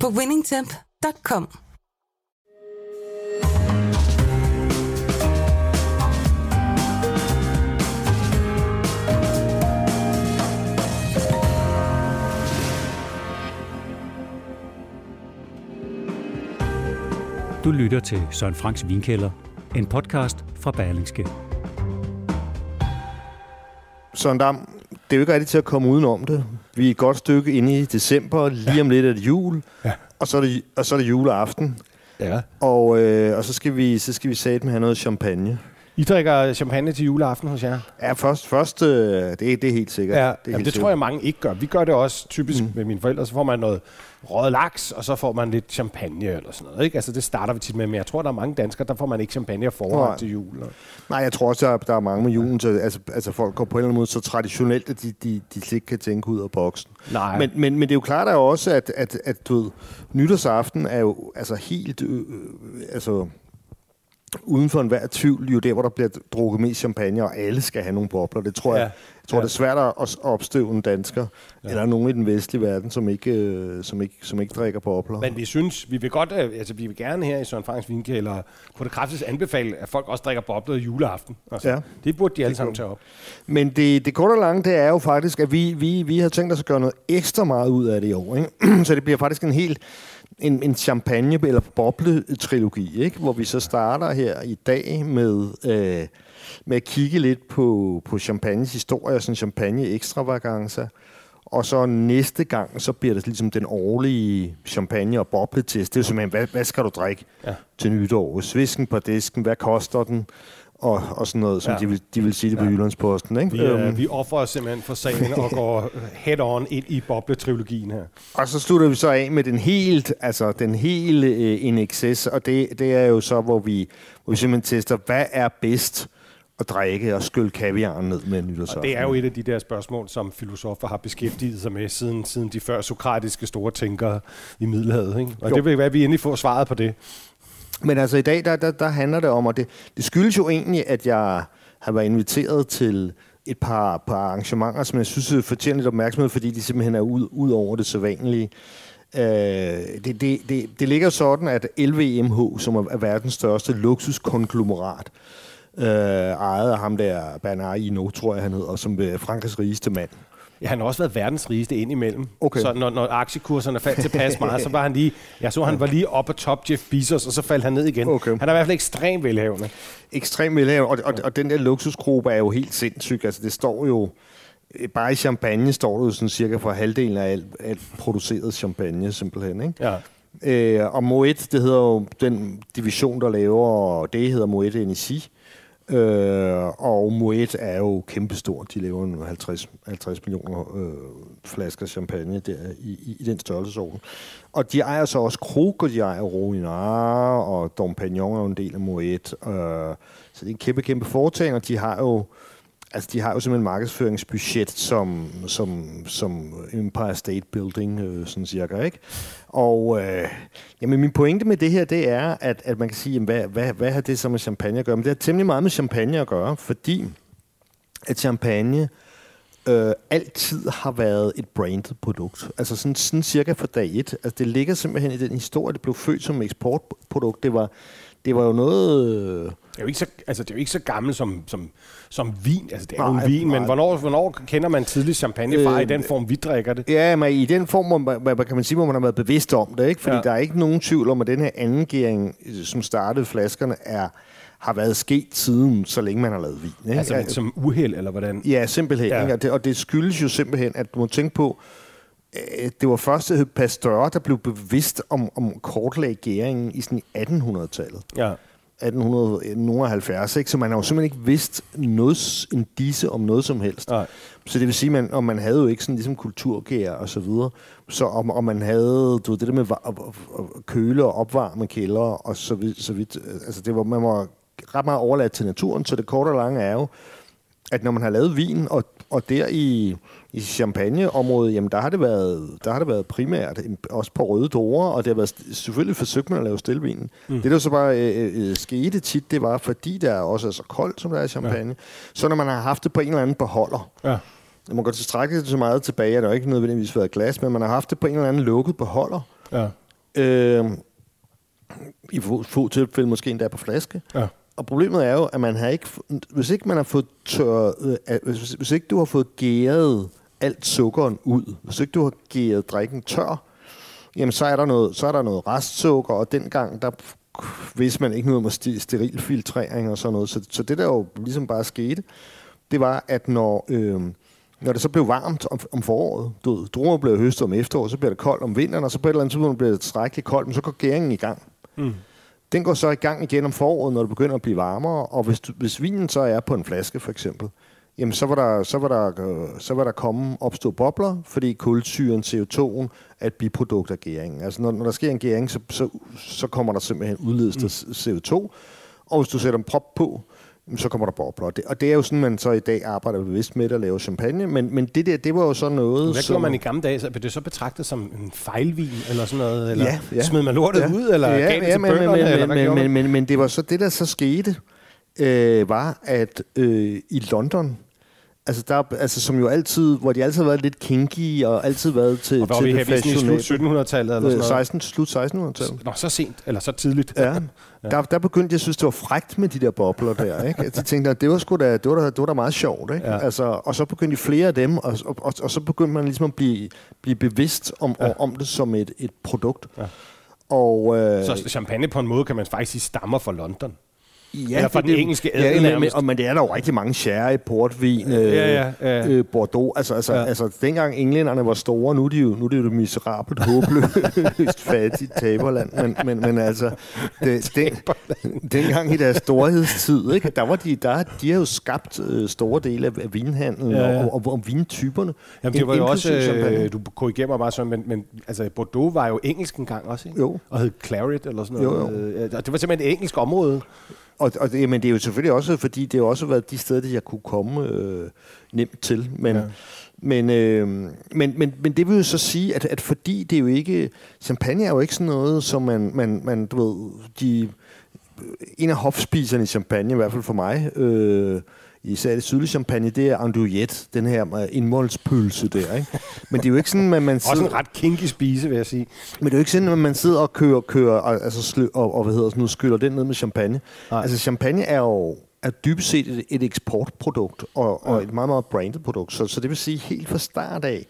på winningtemp.com. Du lytter til Søren Franks Vinkælder, en podcast fra Berlingske. Søren Dam, det er jo ikke rigtigt til at komme udenom det. Vi er et godt stykke inde i december, lige om lidt er det jul, Ja. og, så er det, og så er det juleaften. Ja. Og, øh, og så skal vi så skal vi satme have noget champagne. I drikker champagne til juleaften hos jer? Ja, først, først øh, det, er- det er helt sikkert. Ja, det, er jamen, helt det tror jeg mange ikke gør. Vi gør det også typisk mm. med mine forældre. Så får man noget røget laks, og så får man lidt champagne eller sådan noget. Ikke? Altså, det starter vi tit med, men jeg tror, der er mange danskere, der får man ikke champagne og Nej. til jul. Og... Nej, jeg tror også, der er, der er mange med julen. Så, altså, altså folk går på en eller anden måde så traditionelt, at de, de, de ikke kan tænke ud af boksen. Nej. Men, men, men det er jo klart der er også, at, at, at du ved, nytårsaften er jo altså helt... Øh, øh, altså, uden for enhver tvivl, jo der, hvor der bliver drukket mest champagne, og alle skal have nogle bobler. Det tror Ja. jeg, jeg tror, Ja. det er svært at opstøve en dansker, ja. eller nogen i den vestlige verden, som ikke, øh, som ikke, som ikke drikker bobler. Men vi synes, vi vil godt, øh, altså vi vil gerne her i Søren Franks Vinkælder på det kraftigste anbefale, at folk også drikker bobler juleaften. Altså, Ja. Det burde de alle sammen tage op. Men det, det korte og lange, det er jo faktisk, at vi, vi, vi har tænkt os at gøre noget ekstra meget ud af det i år. Ikke? så det bliver faktisk en helt en, en champagne- eller boble-trilogi, ikke? hvor vi så starter her i dag med, øh, med at kigge lidt på, på champagnes historie, sådan champagne extravaganza. Og så næste gang, så bliver det ligesom den årlige champagne- og bobletest. Det er simpelthen, hvad, hvad skal du drikke Ja. til nytår? Svisken på disken, hvad koster den? Og, og sådan noget, som Ja. de, vil, de vil sige det på Ja. Jyllandsposten. Ikke? Vi, øh, vi offrer simpelthen for sagen og går head-on ind i bobletrilogien her. Og så slutter vi så af med den helt, altså den hele øh, in excess, og det, det er jo så, hvor vi, hvor vi simpelthen tester, hvad er bedst at drikke og skylle kaviaren ned med nytårsaften. Og det er jo et af de der spørgsmål, som filosofer har beskæftiget sig med siden, siden de før sokratiske store tænkere i Middelhavet. Ikke? Og jo. det vil være, at vi endelig får svaret på det. Men altså i dag, der, der, der handler det om, og det, det skyldes jo egentlig, at jeg har været inviteret til et par, par arrangementer, som jeg synes øh, fortjener lidt opmærksomhed, fordi de simpelthen er ud, ud over det sædvanlige. Øh, det, det, det, det ligger sådan, at LVMH, som er verdens største luksuskonglomerat, øh, ejet af ham der, Bernard Hinault, tror jeg han hedder, som er Frankrigs rigeste mand. Ja, han har også været verdens rigeste ind imellem. Okay. Så når, når aktiekurserne faldt tilpas meget, så var han lige... Jeg så, han var lige op på top Jeff Bezos, og så faldt han ned igen. Okay. Han er i hvert fald ekstremt velhavende. ekstremt velhavende, og, og, og den der luksusgruppe er jo helt sindssyg. Altså, det står jo... øh, Bare i champagne står det jo sådan cirka for halvdelen af alt, alt produceret champagne, simpelthen. Ikke? Ja. Øh, og Moet, det hedder jo den division, der laver, det hedder Moet Energi. Øh, og Moet er jo kæmpestort. De laver 50, 50 millioner øh, flasker champagne der i, i, i den størrelsesorden. Og de ejer så også Krug, og de ejer Ruinart, og Dom Pignon er jo en del af Moet. Øh, så det er en kæmpe, kæmpe foretagende, og de har jo Altså, de har jo simpelthen markedsføringsbudget som, som, som Empire State Building, øh, sådan cirka, ikke? Og øh, jamen, min pointe med det her, det er, at, at man kan sige, jamen, hvad, hvad, hvad har det så med champagne at gøre? Men det har temmelig meget med champagne at gøre, fordi at champagne øh, altid har været et branded produkt. Altså sådan, sådan cirka fra dag et. Altså det ligger simpelthen i den historie, det blev født som eksportprodukt. Det var, det var jo noget... Det er jo ikke så, altså, det er jo ikke så gammelt som, som, som vin. Altså, det er jo Nej, en vin, men nej. hvornår, hvornår kender man tidlig champagne fra Øh, i den form, vi drikker det? Ja, men i den form, hvor man, hvad kan man sige, hvor man har været bevidst om det, ikke? Fordi ja. Der er ikke nogen tvivl om, at den her anden gæring, som startede flaskerne, er, har været sket siden, så længe man har lavet vin. Ikke? Altså, men som uheld, eller hvordan? Ja, simpelthen. Ja. Ikke? Og, det, og det skyldes jo simpelthen, at du må tænke på, det var først øh, Pasteur, der blev bevidst om, om kortlæggeringen i sådan i 1800-tallet. Ja. 1870, ikke? så man har jo simpelthen ikke vidst noget, en disse om noget som helst. Nej. Så det vil sige, man, og man havde jo ikke sådan ligesom kulturgær og så videre. Så om, om man havde du ved, det der med at- at køle og opvarme kælder og så vidt, så vidt altså det var, man var ret meget overladt til naturen, så det korte og lange er jo, at når man har lavet vin, og, og der i, i Champagne-området, jamen der har, det været, der har det været primært også på røde dorer, og det har været, selvfølgelig forsøgt man at lave stillvin. Mm. Det der så bare øh, øh, skete tit, det var, fordi der også er så koldt, som der er i Champagne, ja. så når man har haft det på en eller anden beholder, Ja. man går til strække så meget tilbage, at der har ikke nødvendigvis været glas, men man har haft det på en eller anden lukket beholder. Ja. Øh, I få, få tilfælde måske endda på flaske. Ja. Og problemet er jo, at man har ikke, hvis ikke man har fået tørret, øh, hvis, hvis ikke du har fået gæret alt sukkeren ud, hvis ikke du har gæret drikken tør, jamen så er der noget, så er der noget restsukker, og dengang der vidste man ikke noget om sterilfiltrering og sådan noget. Så, så det der jo ligesom bare skete, det var, at når, øh, når det så blev varmt om, om foråret, du ved, druer blev høstet om efteråret, så bliver det koldt om vinteren, og så på et eller andet tidspunkt bliver det tilstrækkeligt koldt, men så går gæringen i gang. Mm. Den går så i gang igen om foråret, når det begynder at blive varmere, og hvis, du, hvis vinen så er på en flaske for eksempel, jamen så var der, så var der, øh, så var der komme opstå bobler, fordi kulsyren, CO2'en er et biprodukt af gæringen. Altså når, når der sker en gæring, så, så, så kommer der simpelthen udledes mm. CO2, og hvis du sætter en prop på, så kommer der bobler. Og det, og det er jo sådan, man så i dag arbejder bevidst med at lave champagne, men, men det der, det var jo så noget, Hvad gjorde man i gamle dage? Så blev det så betragtet som en fejlvin, eller sådan noget? Eller Ja, ja. smed man lortet Ja. ud, eller ja, gav det ja, til men, bønderne, men, eller men, men, men, men, men det var så det, der så skete, øh, var, at øh, i London, altså, der, altså som jo altid, hvor de altid har været lidt kinky, og altid været til, Og var til vi her i slut fashionable. 1700-tallet, eller sådan Øh, noget? 16, slut 1600-tallet. Nå, så sent, eller så tidligt. Ja, der, der begyndte jeg at synes, det var frægt med de der bobler der. Ikke? Jeg tænkte, at det var, sgu da, det, var da, det var da meget sjovt. Ikke? Ja. Altså, og så begyndte flere af dem, og, og, og, og så begyndte man ligesom at blive, blive bevidst om, ja. om det som et, et produkt. Ja. Og, øh, Så champagne på en måde, kan man faktisk sige, stammer fra London. Ja, Eller fra det- den engelske ja, men, men, men det er der jo rigtig mange sherry, portvin, øh, Ja, ja, ja. Øh, Bordeaux. Altså, altså, Ja. altså, dengang englænderne var store, nu er de jo, nu er de jo det miserabelt, håbløst fattigt taberland. Men, men, men altså, det, den, dengang i deres storhedstid, ikke, der var de, der, de har jo skabt øh, store dele af, af vinhandlen Ja, ja. Og, og, og vintyperne. Jamen, det var jo også, øh, du korrigerer mig bare sådan, men, men altså, Bordeaux var jo engelsk engang også, ikke? Jo. Og hed Claret eller sådan noget. Jo, jo. Det var simpelthen et engelsk område. Og, og det, men det er jo selvfølgelig også, fordi det har også været de steder, jeg kunne komme øh, nemt til. Men, ja. men, øh, men, men, men det vil jo så sige, at, at fordi det er jo ikke... Champagne er jo ikke sådan noget, som man, man, man du ved, de, en af hofspiserne i champagne, i hvert fald for mig, øh, især det sydlige champagne, det er andouillette, den her øh, indmålspølse der. Ikke? Men det er jo ikke sådan, at man Også en ret kinky spise, vil jeg sige. men det er jo ikke sådan, at man sidder og kører, kører og, altså, slø, og, og, hvad hedder sådan noget, skyller den ned med champagne. Nej. Altså champagne er jo er dybest set et, et eksportprodukt, og, og et meget, meget branded produkt. Så, så det vil sige, helt fra start af,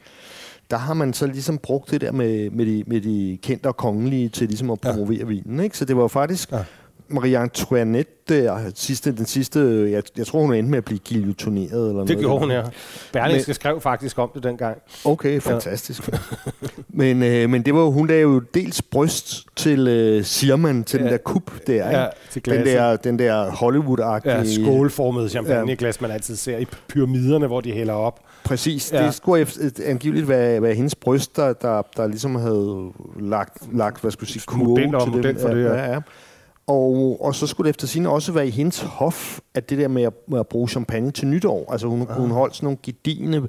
der har man så ligesom brugt det der med, med, de, med de kendte og kongelige til ligesom at promovere ja. vinen. Ikke? Så det var jo faktisk Ja. Ja. Marie Antoinette, der, sidste, den sidste, jeg, jeg tror hun endte med at blive guillotineret. Eller noget. Det gjorde hun, ja. Berlingske Men- skrev faktisk om det dengang. Okay, fantastisk. men, øh, men det var hun lavede jo dels bryst til øh, Sirman, til ja. den Ja. der kup der, ikke? Ja, til den der, den der Hollywood-agtige... Ja, skålformet champagneglas, man altid ser i pyramiderne, hvor de hælder op. Præcis, Ja. ja. det skulle angiveligt være, være hendes bryst, der, der, der ligesom havde lagt, lagt hvad skulle jeg sige, kurve til model for det, ja. ja. ja. Og, og så skulle det efter sin også være i hendes hof, at det der med at, med at bruge champagne til nytår. Altså hun, ah. hun holdt sådan nogle gedigende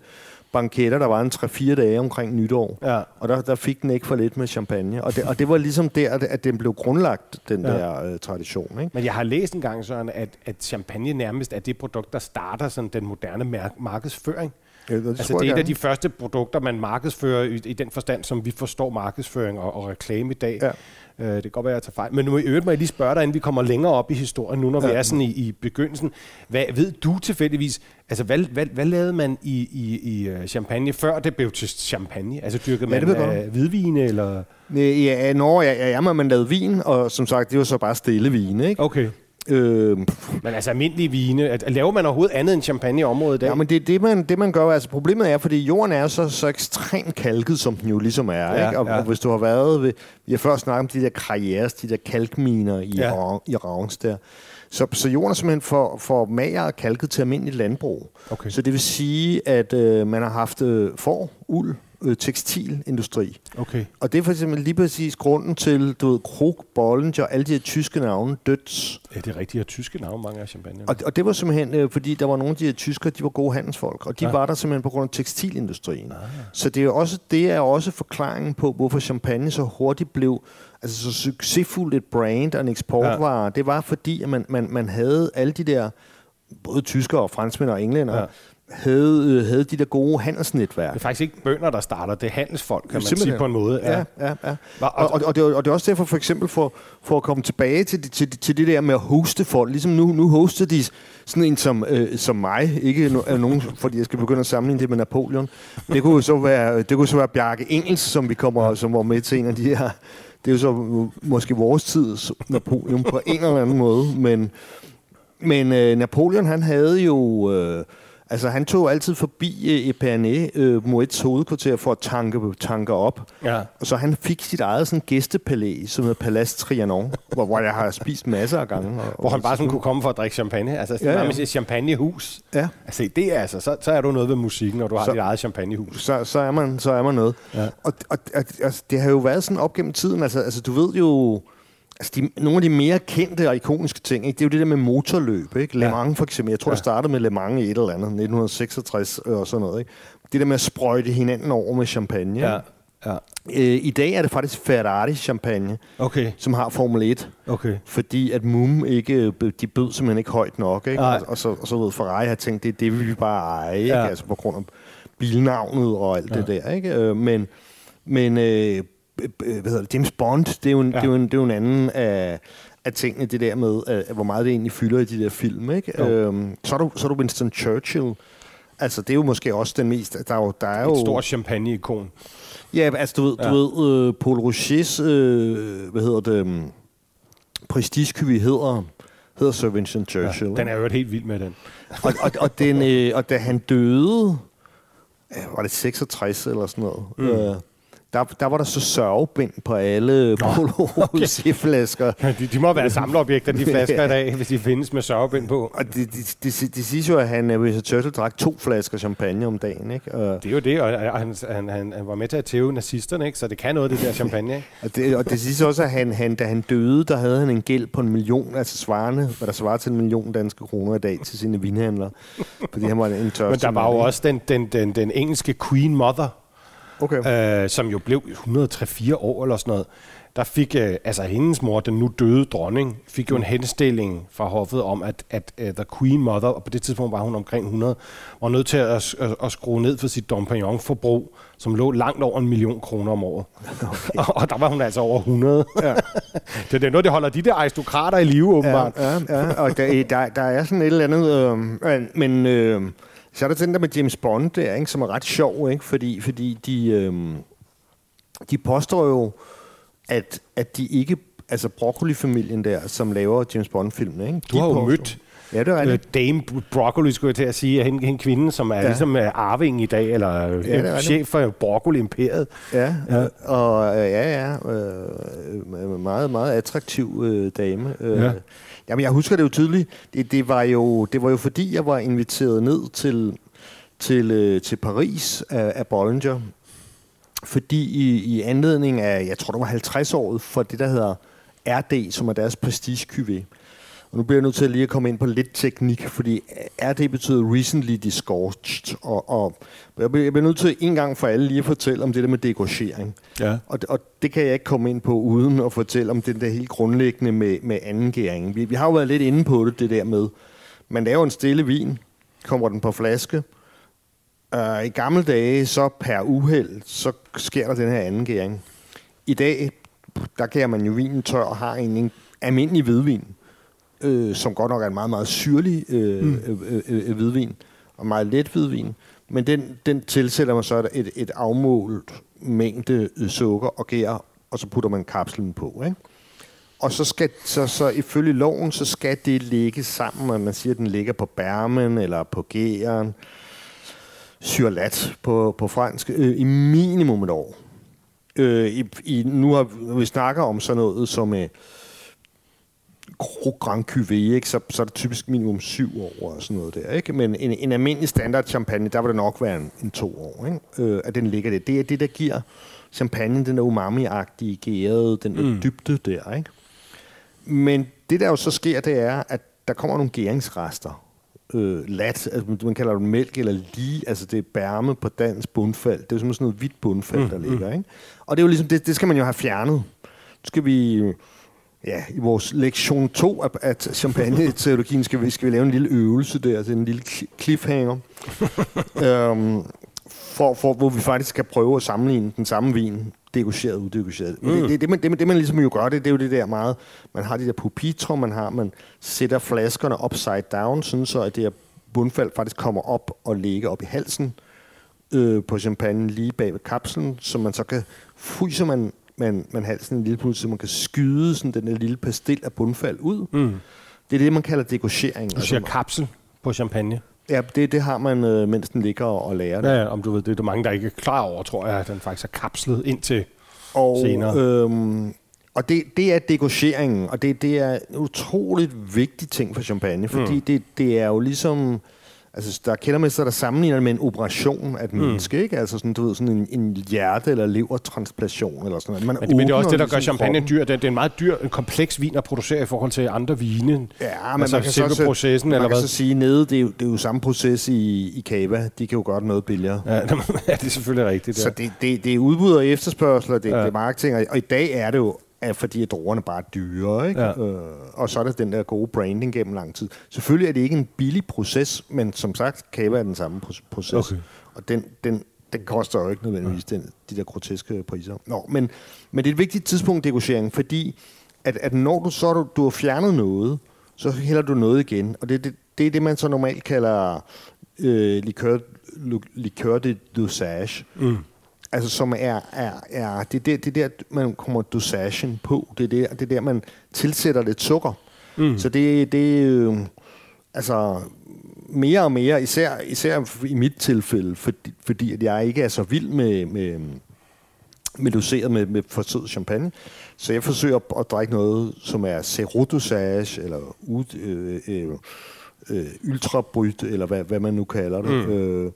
banketter, der var en 3-4 dage omkring nytår. Ja. Og der, der fik den ikke for lidt med champagne. Og det, og det var ligesom der, at- den blev grundlagt, den Ja. der øh, tradition. Ikke? Men jeg har læst en gang, Søren, at, at champagne nærmest er det produkt, der starter sådan den moderne mar- markedsføring. Ja, det Altså det er et af de første produkter, man markedsfører i, i den forstand, som vi forstår markedsføring og, og reklame i dag. Ja. Øh, det kan godt være, at jeg tager fejl. Men nu i øvrigt må jeg lige spørge dig, inden vi kommer længere op i historien, nu når ja. vi er sådan i, i begyndelsen. Hvad, ved du tilfældigvis, altså hvad, hvad, hvad lavede man i, i, i øh, champagne, før det blev til champagne? Altså dyrkede Ja, man øh, hvidvine, eller? Ja, Norge, ja, ja, ja, man lavede vin, og som sagt, det var så bare stille vin, ikke? Okay. Øh, Men altså almindelige vine, at, laver man overhovedet andet end champagne i området dag? Ja, men det er det, man, det, man gør. Altså, problemet er, fordi jorden er så, så ekstremt kalket, som den jo ligesom er. Ja, ikke? Og, ja. og, hvis du har været ved... Vi har først snakket om de der karrieres, de der kalkminer i, Ja. ja. i Ravns der. Så, så jorden er simpelthen for, for mager og kalket til almindeligt landbrug. Okay. Så det vil sige, at øh, man har haft øh, får, uld, øh, tekstilindustri. Okay. Og det er for eksempel lige præcis grunden til, du ved, Krug, Bollinger og alle de her tyske navne, Døds, Ja, det er rigtigt. Og tyske navne, mange af champagne. og, og det var simpelthen, øh, fordi der var nogle af de her tyskere, de var gode handelsfolk, og de Ja. ja. var der simpelthen på grund af tekstilindustrien. Ah. Så det er, også, det er også forklaringen på, hvorfor champagne så hurtigt blev altså så succesfuldt et brand og en eksportvare. Ja. Det var fordi, at man, man, man havde alle de der, både tyskere og franskmænd og englænder, Ja. Ja. havde, øh, havde de der gode handelsnetværk. Det er faktisk ikke bønder, der starter. Det er handelsfolk, kan man Simpelthen. sige på en måde. Ja, ja, ja. Hva- Og, og, og, det, er- og det er også derfor, for eksempel, for, for at komme tilbage til, det- til, til det der med at hoste folk. Ligesom nu, nu hoster de sådan en som, øh, som mig. Ikke no, er nogen, fordi jeg skal begynde at sammenligne det med Napoleon. Det kunne så være, det kunne så være Bjarke Engels, som vi kommer, som var med til en af de her. Det er jo så måske vores tids Napoleon på en eller anden måde, men men øh, Napoleon, han havde jo... Øh, altså, han tog altid forbi øh, Epernay, øh, Moets hovedkvarter, for at tanke, tanke op. Ja. Og så han fik sit eget sådan, gæstepalæ, som hedder Palace Trianon, hvor, hvor jeg har spist masser af gange. Og, Hvor han bare sådan kunne komme for at drikke champagne. Altså, ja, Ja, et champagnehus. Ja, Altså, det er altså, så, så er du noget ved musikken, når du har Så- dit eget champagnehus. så, så, er man, så er man noget. Ja. Og, og, og altså, det har jo været sådan op gennem tiden. Altså, altså du ved jo... Altså, de, nogle af de mere kendte og ikoniske ting, ikke? det er jo det der med motorløb. Ikke? Le. Mans for eksempel. Jeg tror, Ja. det startede med Le Mans i et eller andet, 1966 og sådan noget. Ikke? Det der med at sprøjte hinanden over med champagne. Ja. ja. Øh, I dag er det faktisk Ferrari champagne, Okay. som har Formel 1. Okay. Fordi at MUM ikke, de bød simpelthen ikke højt nok. Ikke? Og, og, så, og så ved Ferrari har tænkt, det, det vil vi bare eje. Ikke? Ja. Altså på grund af bilnavnet og alt ja. det der. Ikke? Øh, Men, men øh, øh, hvad hedder det? James Bond, det er jo en, Ja. det er jo en, det er jo en anden af, af tingene, det der med, øh, hvor meget det egentlig fylder i de der film. Ikke? Jo. Øhm, så, er du, så er du Winston Churchill. Altså, det er jo måske også den mest... Der er jo, der er jo Et stort champagne-ikon. Ja, altså du ved, Ja. du ved øh, Paul Rochers, øh, hvad hedder det, um, prestigekøbi hedder, hedder Sir Winston Churchill. Ja, den er jo helt vild med den. og, og, og, den, øh, og da han døde, øh, var det 66 eller sådan noget, mm. øh, der, der var der så sørgebind på alle Paul Rocher-flasker. De, de må være samleobjekter, de flasker i dag, hvis de findes med sørgebind på. Og det, det, det, det siges jo, at han, øh, Winston Churchill drak to flasker champagne om dagen, ikke? Og, Det er jo det, og og han, han, han, han var med til at tæve nazisterne, ikke? så det kan noget, det der champagne. Ikke? Og det, og det siges også, at han, han, da han døde, der havde han en gæld på en million, altså svarende, hvad der svarer til en million danske kroner i dag til sine vinhandlere. fordi han var en tør. Men der var jo også den, den, den, den engelske Queen Mother, Okay. øh, som jo blev 103-4 år eller sådan noget. Der fik, øh, altså hendes mor, den nu døde dronning, fik jo en henstilling fra hoffet om, at, at uh, The Queen Mother, og på det tidspunkt var hun omkring 100, var nødt til at, at, at skrue ned for sit Dompignon-forbrug, som lå langt over en million kroner om året. Okay. og, og der var hun altså over 100. Ja. det er noget, det holder de der aristokrater i live, åbenbart. Ja, ja, ja, og der, der, der er sådan et eller andet... Øh, men øh, så er der den der med James Bond der, ikke, som er ret sjov, ikke? Fordi, fordi de, øh, de påstår jo, at, at de ikke... Altså broccoli-familien der, som laver James Bond-filmen, ikke? Du de har jo mødt Ja, det er øh, rigtigt. Dame Broccoli, skulle jeg til at sige, hende, hende kvinde, som er ja. Ligesom øh, arving i dag, eller er ja, chef for Broccoli-imperiet. Ja, Ja. og øh, ja, ja, øh, meget, meget attraktiv øh, dame. Øh, Ja ja. Jamen, jeg husker det jo tydeligt. Det, det, var jo, det var jo fordi, jeg var inviteret ned til, til, øh, til Paris af, af Bollinger. Fordi i, i anledning af, jeg tror det var 50-året for det, der hedder RD, som er deres prestige og nu bliver jeg nødt til lige at komme ind på lidt teknik, fordi RD betyder recently disgorged, og, og jeg bliver jeg bliver nødt til en gang for alle lige at fortælle om det der med degorgering. Ja. Og, og det kan jeg ikke komme ind på uden at fortælle om den der helt grundlæggende med, med andengæringen. Vi, vi har jo været lidt inde på det, det der med, man laver en stille vin, kommer den på flaske. Uh, I gamle dage, så per uheld, så sker der den her andengæring. I dag, der kan man jo vinen tør og har en, en almindelig hvidvin, øh, som godt nok er en meget, meget syrlig øh, mm. øh, øh, øh, hvidvin, og meget let hvidvin. Men den, den tilsætter man så et, et afmålt mængde øh, sukker og gær, og så putter man kapslen på. Ikke? Og så skal så, så ifølge loven, så skal det ligge sammen, og man siger, at den ligger på bærmen eller på gæren, syrlat på, på fransk, øh, i minimum et år. Øh, i, i, nu har vi snakker om sådan noget som øh, Grand Cuvée, ikke? Så, så er det typisk minimum syv år og sådan noget der. Ikke? Men en, en almindelig standard champagne, der vil det nok være en, en to år, ikke? Øh, at den ligger det. Det er det, der giver champagne den der umami-agtige, gærede, den der mm. dybde der. Ikke? Men det, der jo så sker, det er, at der kommer nogle gæringsrester. Øh, lat, altså, man kalder det mælk eller lige, altså det er bærme på dansk bundfald. Det er jo sådan noget hvidt bundfald, mm, der ligger. Ikke? Og det er jo ligesom, det, det skal man jo have fjernet. Nu skal vi ja, i vores lektion 2 af, af champagne-teologien skal vi, skal vi lave en lille øvelse der, altså en lille cliffhanger, øhm, for, for, hvor vi faktisk skal prøve at sammenligne den samme vin, degageret og udegageret. Mm. Det, det, det, man, det, det, man ligesom jo gør, det, det er jo det der meget, man har de der pupitro, man har, man sætter flaskerne upside down, sådan så at det her bundfald faktisk kommer op og ligger op i halsen øh, på champagne lige bag ved kapslen, så man så kan, fryser man man, man halsen en lille smule, så man kan skyde sådan den der lille pastil af bundfald ud. Mm. Det er det, man kalder degauchering. Du siger altså, kapsel på champagne. Ja, det, det har man, øh, mens den ligger og, og lærer det. Ja, om du ved, det er der mange, der ikke er klar over, tror jeg, at den faktisk er kapslet ind til og, senere. Øhm, og det, det er degaucheringen, og det, det er en utroligt vigtig ting for champagne, fordi mm. det, det er jo ligesom Altså, der er kældermester, der sammenligner det med en operation af et mm. menneske, ikke? Altså sådan, du ved, sådan en, en hjerte- eller levertransplantation eller sådan noget. Man men, men det er også det, der gør ligesom champagne dyr. Det, det er en meget dyr, en kompleks vin at producere i forhold til andre vine. Ja, men altså, man kan selve så, processen, man eller kan hvad? så sige, nede, det er, jo, det er jo samme proces i, i Cava. De kan jo godt noget billigere. Ja, ja det er selvfølgelig rigtigt. Ja. Så det, det, det er udbud og efterspørgsel, og det, ja. det er marketing. Og, og i dag er det jo er fordi at druerne bare er dyre, ikke? Ja. Øh, og så er der den der gode branding gennem lang tid. Selvfølgelig er det ikke en billig proces, men som sagt, Cava er den samme proces. Okay. Og den, den, den koster jo ikke nødvendigvis ja. den, de der groteske priser. Nå, men, men det er et vigtigt tidspunkt, degagering, fordi at, at når du så du, du har fjernet noget, så hælder du noget igen. Og det, det, det er det, man så normalt kalder øh, likør, likør de dosage. Mm altså som er, er, er det, der, det der, man kommer dosagen på. Det er der, det der man tilsætter lidt sukker. Mm. Så det, det øh, altså mere og mere, især, især i mit tilfælde, fordi, fordi at jeg ikke er så vild med, med, med doseret med, med for sød champagne. Så jeg forsøger at, drikke noget, som er serodosage, eller ud, øh, øh, øh, ultrabryt, eller hvad, hvad man nu kalder det. Mm. Øh,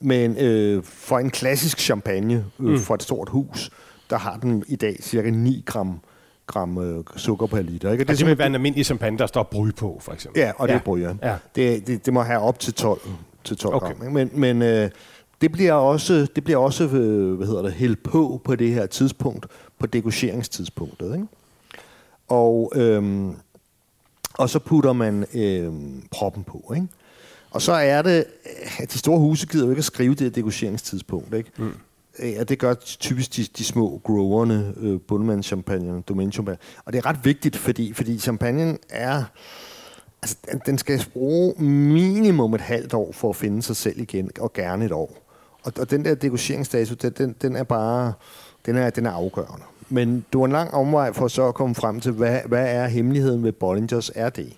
men øh, for en klassisk champagne øh, mm. fra et stort hus, der har den i dag cirka 9 gram gram øh, sukker per liter. Ikke? Og det, det vil være en almindelig champagne, der står bryg på, for eksempel. Ja, og det ja. er bryg, ja. Det, det, det må have op til 12, til 12 okay. gram. Ikke? Men, men øh, det bliver også, det bliver også øh, hvad hedder det, hældt på på det her tidspunkt, på degusteringstidspunktet. Ikke? Og, øh, og så putter man øh, proppen på. Ikke? Og så er det, at de store huse gider jo ikke at skrive det degusteringstidspunkt, ikke? Mm. Ja, det gør typisk de, de små growerne, øh, bundmandschampagne, domænechampagne. Og det er ret vigtigt, fordi, fordi champagnen er... Altså, den skal bruge minimum et halvt år for at finde sig selv igen, og gerne et år. Og, og den der degusteringsdato, den, den, er bare... Den er, den er afgørende. Men du har en lang omvej for så at komme frem til, hvad, hvad er hemmeligheden ved Bollingers RD? Det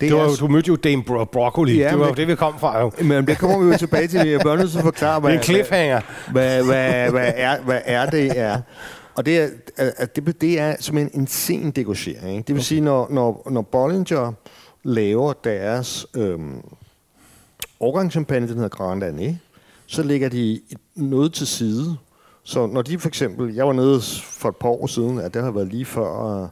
du, er, du mødte jo Dame Bro- Broccoli. Ja, det var jo det, vi kom fra. Jo. Men det kommer vi jo tilbage til. Jeg bør nødt til at forklare, hvad, det er en cliffhanger. Hvad, hvad, hvad, er, hvad er det er. Og det er, at det, det er som en, en sen degagering. Det vil okay. sige, når, når, når Bollinger laver deres øhm, årgangschampagne, den hedder Grand Année, så lægger de noget til side. Så når de for eksempel, jeg var nede for et par år siden, at det har været lige før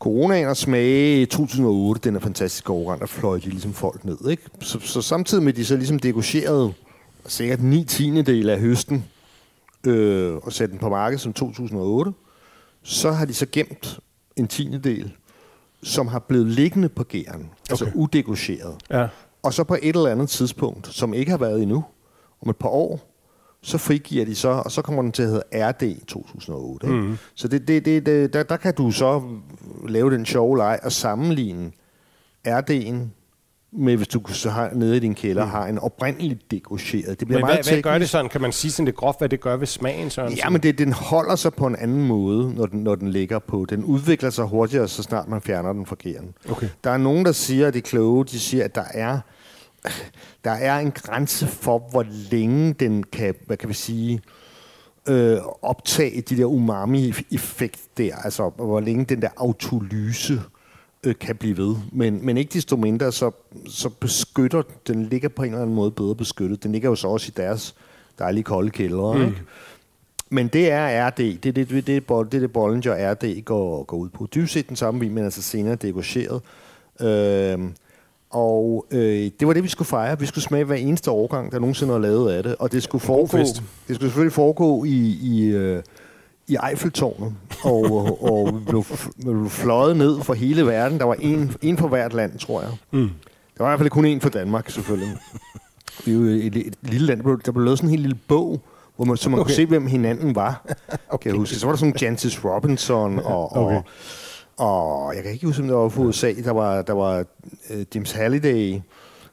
Coronaen og smage i 2008, den er fantastisk overgang, der fløj de ligesom folk ned. Ikke? Så, så samtidig med, at de så ligesom degocherede sikkert 9 tiende del af høsten, øh, og satte den på markedet som 2008, så har de så gemt en tiende del, som har blevet liggende på gæren, altså okay. altså udegogeret. Ja. Og så på et eller andet tidspunkt, som ikke har været endnu, om et par år, så frigiver de så, og så kommer den til at hedde RD 2008. Ikke? Mm. Så det, det, det, det, der, der kan du så lave den sjove leg og sammenligne RD'en med, hvis du så har, nede i din kælder mm. har en oprindeligt degaucheret. Det bliver Men meget hvad, hvad gør teknisk. det sådan? Kan man sige sådan lidt groft, hvad det gør ved smagen? Sådan, Ja, men det, den holder sig på en anden måde, når den, når den ligger på. Den udvikler sig hurtigere, så snart man fjerner den fra gæren. Okay. Der er nogen, der siger, at det er kloge, de siger, at der er, der er en grænse for, hvor længe den kan, hvad kan vi sige, øh, optage de der umami-effekt der, altså hvor længe den der autolyse øh, kan blive ved. Men, men ikke desto mindre, så, så beskytter, den ligger på en eller anden måde bedre beskyttet. Den ligger jo så også i deres dejlige kolde kældre, mm. ikke? Men det er RD, det er det, det, det, det, det, det Bollinger RD går, går ud på. Dybest set den samme vin, men altså senere degageret. Øhm, og øh, det var det, vi skulle fejre. Vi skulle smage hver eneste årgang, der nogensinde er lavet af det. Og det skulle, foregå, det skulle selvfølgelig foregå i, i, øh, i Eiffeltårnet. Og, og, og vi blev, blev fløjet ned for hele verden. Der var en, en for hvert land, tror jeg. Mm. Der var i hvert fald kun en for Danmark, selvfølgelig. Vi er jo et, et lille land. Der blev, der blev lavet sådan en helt lille bog, hvor man, så man okay. kunne se, hvem hinanden var. okay. Kan jeg huske. Så var der sådan Jancis Robinson og, og, Okay. Og jeg kan ikke huske, om det var fra USA. Der var, der var uh, James Halliday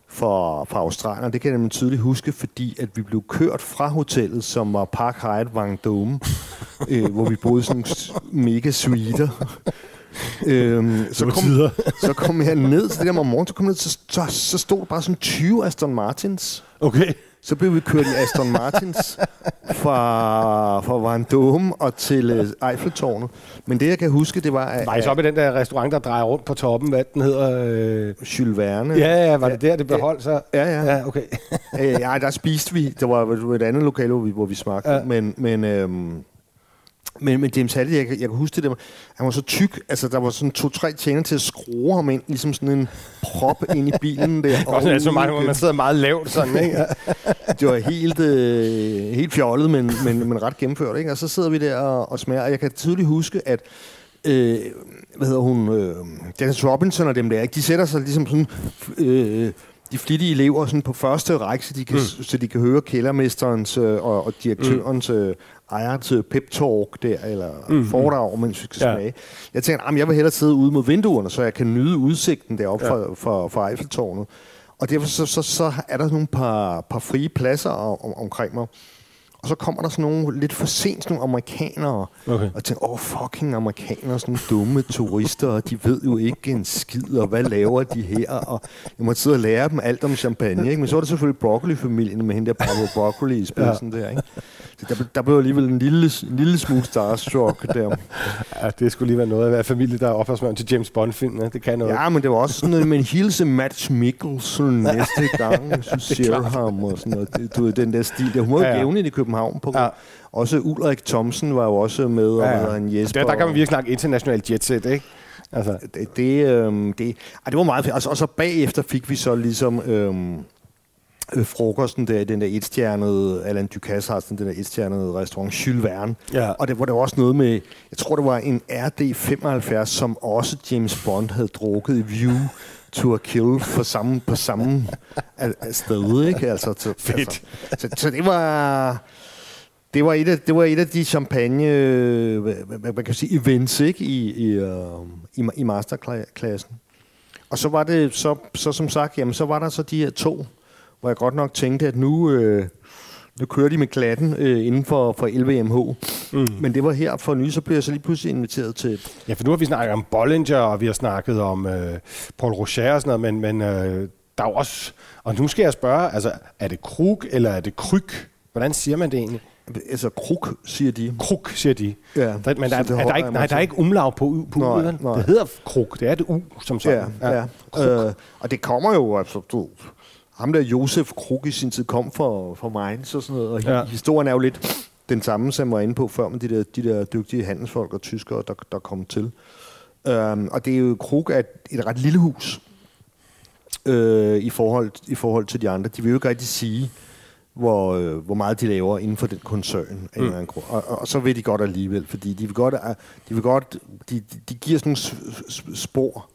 fra, fra Australien, det kan jeg nemlig tydeligt huske, fordi at vi blev kørt fra hotellet, som var Park Hyatt Vendôme, øh, hvor vi boede sådan nogle mega suiter. øhm, så, kom, tider. så kom jeg ned til det der om morgenen, så kom jeg ned, så, så, så stod der bare sådan 20 Aston Martins. Okay. Så blev vi kørt i Aston Martins fra, fra Vendôme og til uh, Eiffeltårnet. Men det, jeg kan huske, det var... at- Var I så oppe i den der restaurant, der drejer rundt på toppen? Hvad den hedder? Øh... Jules Verne. Ja, ja, var det der, det beholdt sig? Ja, ja. Ja, okay. øh, ja, der spiste vi. Der var, et andet lokale, hvor vi, hvor vi smagte. Ja. Ja. Men, men, øhm, men, men James Halliday, jeg, jeg kan huske det der, han var så tyk, altså der var sådan to-tre tjener til at skrue ham ind, ligesom sådan en prop ind i bilen der. Og sådan, altså, man, man sidder meget lavt sådan, ikke? det var helt, øh, helt fjollet, men, men, men ret gennemført. Ikke? Og så sidder vi der og, og smager, og jeg kan tydeligt huske, at øh, hvad hedder hun, øh, Dennis Robinson og dem der, ikke? de sætter sig ligesom sådan, øh, de flittige elever sådan på første række, så de kan, mm. så de kan høre kældermesterens øh, og, og direktørens øh, ejerens pep-talk der, eller mm. foredrag, mens vi skal Ja. smage. Jeg tænkte, at jeg vil hellere sidde ude mod vinduerne, så jeg kan nyde udsigten deroppe ja. fra, fra, fra Eiffeltårnet. Og derfor så, så, så er der nogle par, par frie pladser om, omkring mig. Og så kommer der sådan nogle lidt for sent nogle amerikanere. Okay. Og tænker, åh, fucking amerikanere, sådan nogle dumme turister, og de ved jo ikke en skid, og hvad laver de her? Og jeg måtte sidde og lære dem alt om champagne, ikke? Men så var der selvfølgelig broccoli-familien med hende der Pablo Broccoli i spidsen ja. der, ikke? Så der, der blev alligevel en lille, en lille smule starstruck der. Ja, det skulle lige være noget at være familie, der er ophavsmand til James Bond-filmene. Det kan noget. Ja, men det var også sådan noget med en hilse Mads Mikkelsen næste gang, så ser ham og sådan noget. Det- Du den der stil. Der, hun var Ja, ja, i København. På. Ja. Også Ulrik Thomsen var jo også med, og ja, ja. en Jesper. Der, der kan man virkelig snakke international jetset, ikke? Altså, Det, det, øhm, det, ej, det var meget fedt. Og så, og så bagefter fik vi så ligesom øhm, øh, frokosten der i den der etstjernede, Alain Ducasse har sådan den der etstjernede restaurant, Jules Verne. Ja. Og det var der også noget med, jeg tror det var en RD75, som også James Bond havde drukket i View to a Kill for samme, på samme sted, ikke? Altså, til, Fedt. Altså, så, så det var... Det var, et af, det var et af de champagne, øh, hvad, hvad, kan sige, events, ikke? I, i, øh, i, i masterklassen. Og så var det, så, så som sagt, jamen så var der så de her to, hvor jeg godt nok tænkte, at nu, øh, nu kører de med klatten øh, inden for, for LVMH. Mm. Men det var her for ny, så blev jeg så lige pludselig inviteret til... ja, for nu har vi snakket om Bollinger, og vi har snakket om øh, Paul Rocher og sådan noget, men, men øh, der er jo også... Og nu skal jeg spørge, altså, er det krug eller er det kryg? Hvordan siger man det egentlig? Altså, kruk, siger de. Krug, siger de. Ja, Der, men der, det er, er der, ikke, jeg nej, der er ikke umlaug på, på Nej, nej, nej. Det hedder krug. Det er det u, som Ja, sådan. ja. ja. Øh, og det kommer jo, altså, du, ham der Josef Krug i sin tid kom for, for Mainz og sådan noget, og Ja. ja. historien er jo lidt den samme, som jeg var inde på før, med de der, de der dygtige handelsfolk og tyskere, der, der kom til. Um, og det er jo, Krug er et, et ret lille hus øh, i, forhold, i forhold til de andre. De vil jo ikke rigtig sige, hvor, øh, hvor meget de laver inden for den koncern. en eller anden. Og, og, og så vil de godt alligevel, fordi de vil godt, øh, de, vil godt, de, de, giver sådan nogle spor,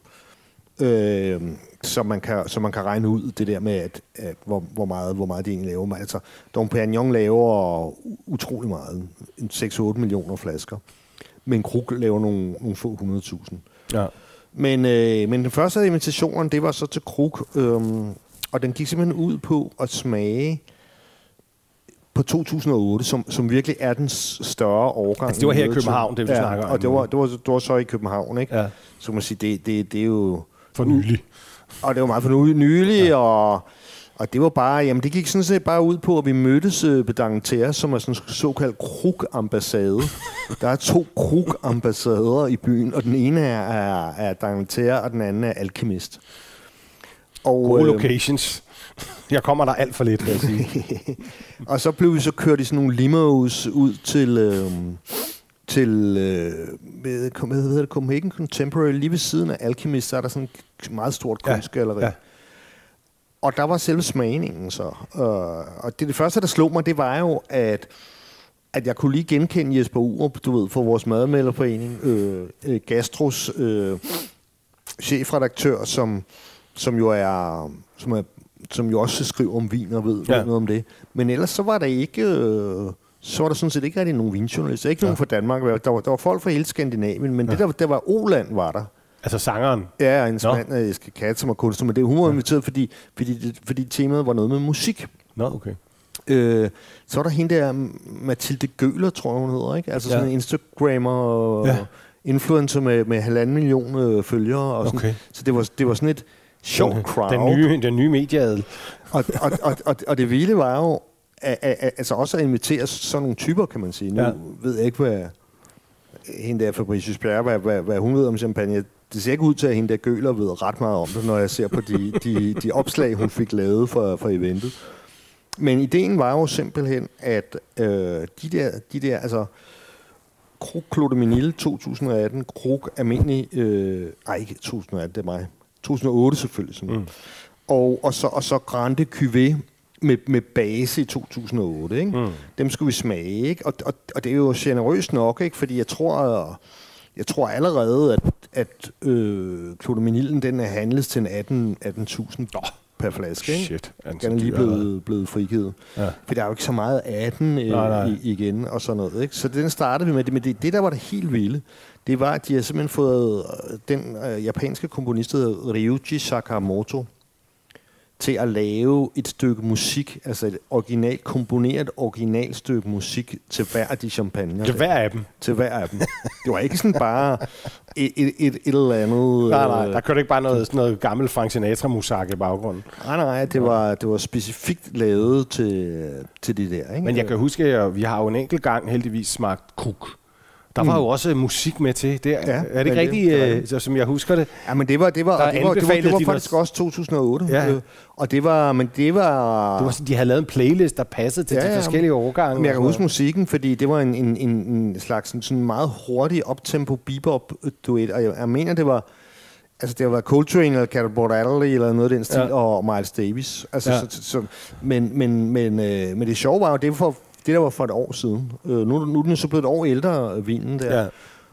øh, som, man kan, som man kan regne ud, det der med, at, at hvor, hvor, meget, hvor meget de egentlig laver. Men Altså, Dom Perignon laver utrolig meget. En 6-8 millioner flasker. Men Krug laver nogle, nogle få hundredtusind. Ja. Men, øh, men den første af invitationen, det var så til Krug, øhm, og den gik simpelthen ud på at smage på 2008, som, som virkelig er den større årgang. Altså, det var her i København, det, vi snakker om. og det var, det, var, det var så i København, ikke? Ja. Så man sige, det, det, det er jo... For nylig. Og det var meget for nylig, ja. og, og det var bare, jamen det gik sådan set bare ud på, at vi mødtes øh, på Dangterre, som er sådan en såkaldt krug-ambassade. Der er to krug-ambassader i byen, og den ene er, er, er Dangterre, og den anden er Alchemist. Og, Gode øh, locations. Jeg kommer der alt for lidt, vil jeg sige. og så blev vi så kørt i sådan nogle limos ud til... Øh, til øh, hvad, hedder det, Copenhagen Contemporary, lige ved siden af Alchemist, så er der sådan et meget stort Ja, kunstgalleri. ja. Og der var selve smagningen så. Øh, og det, det første, der slog mig, det var jo, at, at jeg kunne lige genkende Jesper Urup, du ved, fra vores madmelderforening, øh, øh, Gastros øh, chefredaktør, som, som jo er, som er som jo også skriver om vin og ved, Ja. ja. noget om det. Men ellers så var der ikke... Øh, så var der sådan set ikke rigtig nogen vinjournalister. Ikke ja. nogen fra Danmark. Der var, der var folk fra hele Skandinavien, men ja. det der, der var Oland, var der. Altså sangeren. Ja, en mand, jeg skal katte, som er kunstner, men det, hun var inviteret, fordi, fordi, fordi temaet var noget med musik. Nå, okay. Øh, så var der hende der, Mathilde Gøler, tror jeg, hun hedder, ikke? Altså sådan Ja. en Instagrammer, Ja. ja. influencer med, med halvanden million øh, følgere. Og sådan. Okay. Så det var, det var sådan et sjovt crowd. Den nye, den nye medieadel. Og, og, og, og, og det vilde var jo, at, at, at, altså også at invitere sådan nogle typer, kan man sige. Nu Ja. ved jeg ikke, hvad hende der Fabricius Bjerre, hvad, hvad, hvad hun ved om champagne. Det ser ikke ud til, at hende der Gøler ved ret meget om det, når jeg ser på de, de, de opslag, hun fik lavet for, for eventet. Men ideen var jo simpelthen, at øh, de der, de der, altså, Krug Clodominil 2018, Krug Almindelig, øh, ej ikke 2018, det er mig, 2008 selvfølgelig. Sådan. Mm. Og, og, så, og så Grande Cuvée med, med base i 2008. Ikke? Mm. Dem skulle vi smage, ikke? Og, og, og det er jo generøst nok, ikke? fordi jeg tror, jeg tror allerede, at, at øh, Clodominilen den er handles til en 18 18.000 per flaske. Ikke? Shit. er den er lige blevet, blevet frigivet. Ja. Ja. For der er jo ikke så meget af den øh, Nej, nej. I, igen og sådan noget. Ikke? Så den startede vi med. Men det, det, der var det helt vilde, det var, at de har simpelthen fået øh, den øh, japanske komponist, der Ryuichi Sakamoto, til at lave et stykke musik, altså et originalt, komponeret originalt stykke musik til hver af de champagne. Er hver af dem. Til hver af dem. Det var ikke sådan bare et, et, et, et eller andet... Nej, nej, øh, der kørte ikke bare noget, sådan noget gammel Frank Sinatra-musak i baggrunden. Nej, nej, det var, det var specifikt lavet til, til det der. Ikke? Men jeg kan huske, at vi har jo en enkelt gang heldigvis smagt kruk. Der var jo også musik med til. Det er, Ja, er det ikke rigtigt, øh, så, som jeg husker det? Ja, men det var, det var, Der det var, det var, det var faktisk også 2008. Ja. Øh, Og det var, men det var... Det var sådan, de havde lavet en playlist, der passede til Ja, de forskellige årgange. Men jeg kan huske musikken, fordi det var en, en, en, en slags sådan, sådan meget hurtig optempo bebop-duet, og jeg, jeg mener, det var... Altså, det var Coltrane eller Catapult Adderley eller noget af den stil, Ja. og Miles Davis. Altså, ja. så, så, men, men, men, øh, men det sjove var jo, det, var for, det der var for et år siden. Øh, nu, nu er den så blevet et år ældre, vinen der. Ja.